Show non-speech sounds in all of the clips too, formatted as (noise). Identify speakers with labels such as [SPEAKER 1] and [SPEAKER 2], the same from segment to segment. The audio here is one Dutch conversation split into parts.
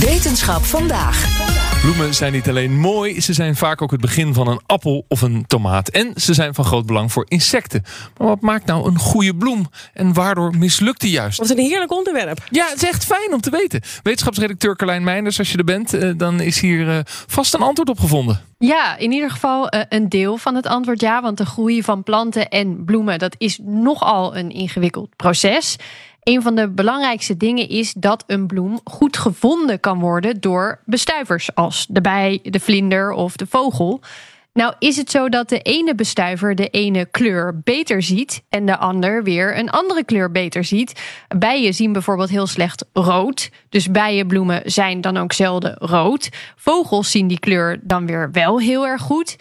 [SPEAKER 1] Wetenschap vandaag.
[SPEAKER 2] Bloemen zijn niet alleen mooi, ze zijn vaak ook het begin van een appel of een tomaat. En ze zijn van groot belang voor insecten. Maar wat maakt nou een goede bloem? En waardoor mislukt die juist?
[SPEAKER 3] Wat een heerlijk onderwerp.
[SPEAKER 2] Ja, het is echt fijn om te weten. Wetenschapsredacteur Carlijn Meinders, als je er bent, eh, dan is hier eh, vast een antwoord op gevonden.
[SPEAKER 4] Ja, in ieder geval eh, een deel van het antwoord ja. Want de groei van planten en bloemen, dat is nogal een ingewikkeld proces. Een van de belangrijkste dingen is dat een bloem goed gevonden kan worden door bestuivers als de bij, de vlinder of de vogel. Nou is het zo dat de ene bestuiver de ene kleur beter ziet en de ander weer een andere kleur beter ziet. Bijen zien bijvoorbeeld heel slecht rood, dus bijenbloemen zijn dan ook zelden rood. Vogels zien die kleur dan weer wel heel erg goed.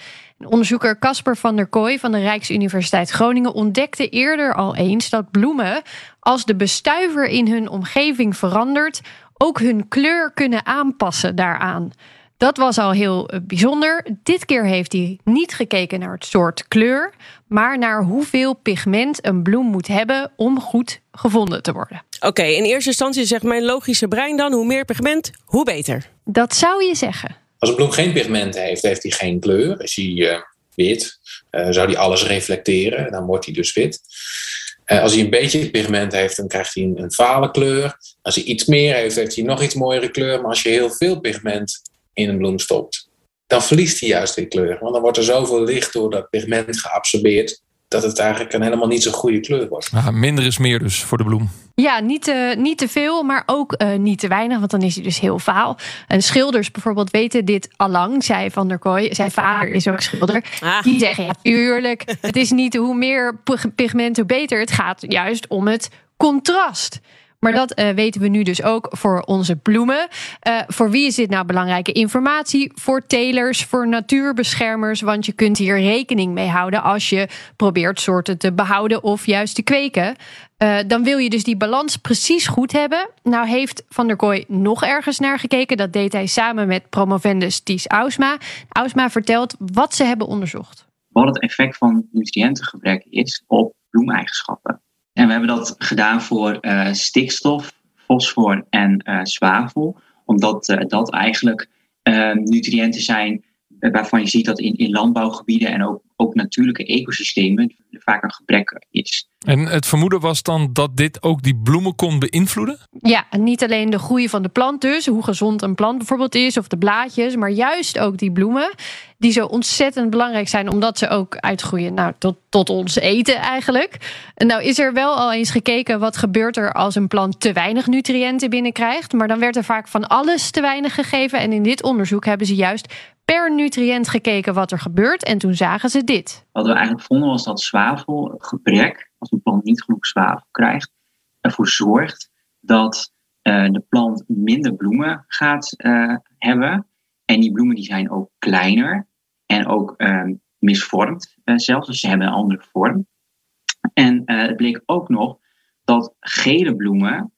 [SPEAKER 4] Onderzoeker Casper van der Kooi van de Rijksuniversiteit Groningen ontdekte eerder al eens dat bloemen, als de bestuiver in hun omgeving verandert, ook hun kleur kunnen aanpassen daaraan. Dat was al heel eh, bijzonder. Dit keer heeft hij niet gekeken naar het soort kleur, maar naar hoeveel pigment een bloem moet hebben om goed gevonden te worden.
[SPEAKER 3] Oké, in eerste instantie zegt mijn logische brein dan: hoe meer pigment, hoe beter.
[SPEAKER 4] Dat zou je zeggen.
[SPEAKER 5] Als een bloem geen pigment heeft, heeft hij geen kleur. Is hij uh, wit, uh, zou hij alles reflecteren, dan wordt hij dus wit. Uh, als hij een beetje pigment heeft, dan krijgt hij een, een vale kleur. Als hij iets meer heeft, heeft hij nog iets mooiere kleur. Maar als je heel veel pigment in een bloem stopt, dan verliest hij juist die kleur. Want dan wordt er zoveel licht door dat pigment geabsorbeerd, dat het eigenlijk een helemaal niet zo'n goede kleur wordt.
[SPEAKER 2] Ja, minder is meer dus voor de bloem.
[SPEAKER 4] Ja, niet te, niet te veel, maar ook uh, niet te weinig, want dan is hij dus heel vaal. En schilders bijvoorbeeld weten dit allang, zei Van der Kooi. Zijn vader is ook schilder.
[SPEAKER 3] Ah.
[SPEAKER 4] Die zeggen, ja, tuurlijk, het is niet hoe meer pigment, hoe beter. Het gaat juist om het contrast. Maar dat uh, weten we nu dus ook voor onze bloemen. Uh, voor wie is dit nou belangrijke informatie? Voor telers, voor natuurbeschermers. Want je kunt hier rekening mee houden als je probeert soorten te behouden of juist te kweken. Uh, dan wil je dus die balans precies goed hebben. Nou heeft Van der Kooi nog ergens naar gekeken. Dat deed hij samen met promovendus Ties Ausma. Ausma vertelt wat ze hebben onderzocht.
[SPEAKER 6] Wat het effect van nutriëntengebrek is op bloemeigenschappen. En we hebben dat gedaan voor uh, stikstof, fosfor en uh, zwavel. Omdat uh, dat eigenlijk nutriënten zijn waarvan je ziet dat in, in landbouwgebieden en ook, ook natuurlijke ecosystemen er vaak een gebrek is.
[SPEAKER 2] En het vermoeden was dan dat dit ook die bloemen kon beïnvloeden?
[SPEAKER 4] Ja, niet alleen de groei van de plant dus, hoe gezond een plant bijvoorbeeld is, of de blaadjes, maar juist ook die bloemen, die zo ontzettend belangrijk zijn, omdat ze ook uitgroeien nou, tot, tot ons eten eigenlijk. En nou is er wel al eens gekeken wat gebeurt er als een plant te weinig nutriënten binnenkrijgt, maar dan werd er vaak van alles te weinig gegeven. En in dit onderzoek hebben ze juist per nutriënt gekeken wat er gebeurt en toen zagen ze dit.
[SPEAKER 6] Wat we eigenlijk vonden was dat zwavelgebrek, als een plant niet genoeg zwavel krijgt, ervoor zorgt dat uh, de plant minder bloemen gaat uh, hebben. En die bloemen die zijn ook kleiner en ook uh, misvormd zelfs, dus ze hebben een andere vorm. En het bleek ook nog dat gele bloemen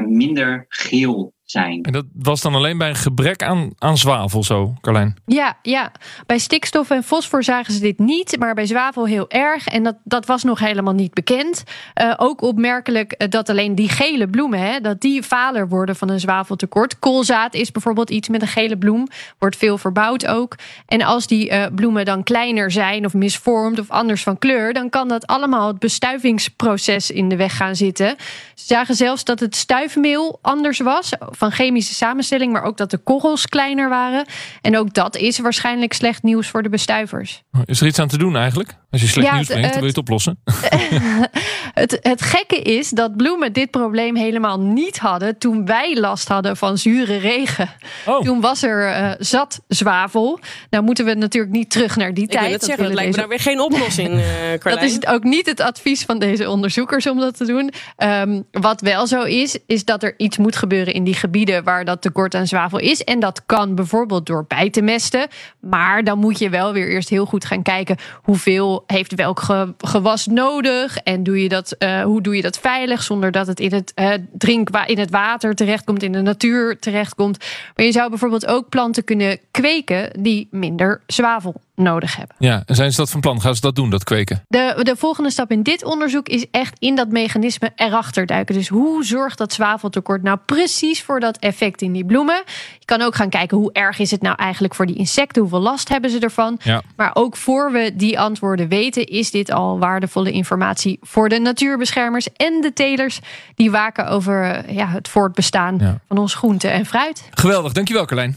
[SPEAKER 6] minder geel zijn.
[SPEAKER 2] En dat was dan alleen bij een gebrek aan, aan zwavel zo, Carlijn?
[SPEAKER 4] Ja, ja, bij stikstof en fosfor zagen ze dit niet, maar bij zwavel heel erg. En dat, dat was nog helemaal niet bekend. Uh, ook opmerkelijk dat alleen die gele bloemen, hè, dat die valer worden van een zwaveltekort. Koolzaad is bijvoorbeeld iets met een gele bloem, wordt veel verbouwd ook. En als die uh, bloemen dan kleiner zijn of misvormd of anders van kleur, dan kan dat allemaal het bestuivingsproces in de weg gaan zitten. Ze zagen zelfs dat het stuifmeel anders was van chemische samenstelling, maar ook dat de korrels kleiner waren. En ook dat is waarschijnlijk slecht nieuws voor de bestuivers.
[SPEAKER 2] Is er iets aan te doen eigenlijk? Als je slecht
[SPEAKER 4] Ja,
[SPEAKER 2] nieuws brengt, dan wil je
[SPEAKER 4] het
[SPEAKER 2] oplossen. (laughs) (laughs)
[SPEAKER 4] Het, het gekke is dat bloemen dit probleem helemaal niet hadden toen wij last hadden van zure regen.
[SPEAKER 2] Oh.
[SPEAKER 4] Toen was er eh, zat zwavel. Nou moeten we natuurlijk niet terug naar die
[SPEAKER 3] Ik
[SPEAKER 4] tijd.
[SPEAKER 3] wil het zeggen, dat lijkt me
[SPEAKER 4] deze-
[SPEAKER 3] nou weer geen oplossing, (laughs) eh
[SPEAKER 4] Dat is het ook niet het advies van deze onderzoekers om dat te doen. Ehm, wat wel zo is, is dat er iets moet gebeuren in die gebieden waar dat tekort aan zwavel is. En dat kan bijvoorbeeld door bij te mesten. Maar dan moet je wel weer eerst heel goed gaan kijken hoeveel heeft welk ge- gewas nodig. En doe je dat, eh, hoe doe je dat veilig zonder dat het in het, drinkwa in het water terechtkomt, in de natuur terechtkomt. Maar je zou bijvoorbeeld ook planten kunnen kweken die minder zwavel nodig hebben.
[SPEAKER 2] Ja, en zijn ze dat van plan? Gaan ze dat doen, dat kweken?
[SPEAKER 4] De, de volgende stap in dit onderzoek is echt in dat mechanisme erachter duiken. Dus hoe zorgt dat zwaveltekort nou precies voor dat effect in die bloemen? Je kan ook gaan kijken hoe erg is het nou eigenlijk voor die insecten? Hoeveel last hebben ze ervan?
[SPEAKER 2] Ja.
[SPEAKER 4] Maar ook voor we die antwoorden weten, is dit al waardevolle informatie voor de natuurbeschermers en de telers die waken over ja, het voortbestaan
[SPEAKER 2] Ja.
[SPEAKER 4] van ons groente en fruit.
[SPEAKER 2] Geweldig, dankjewel Carlijn.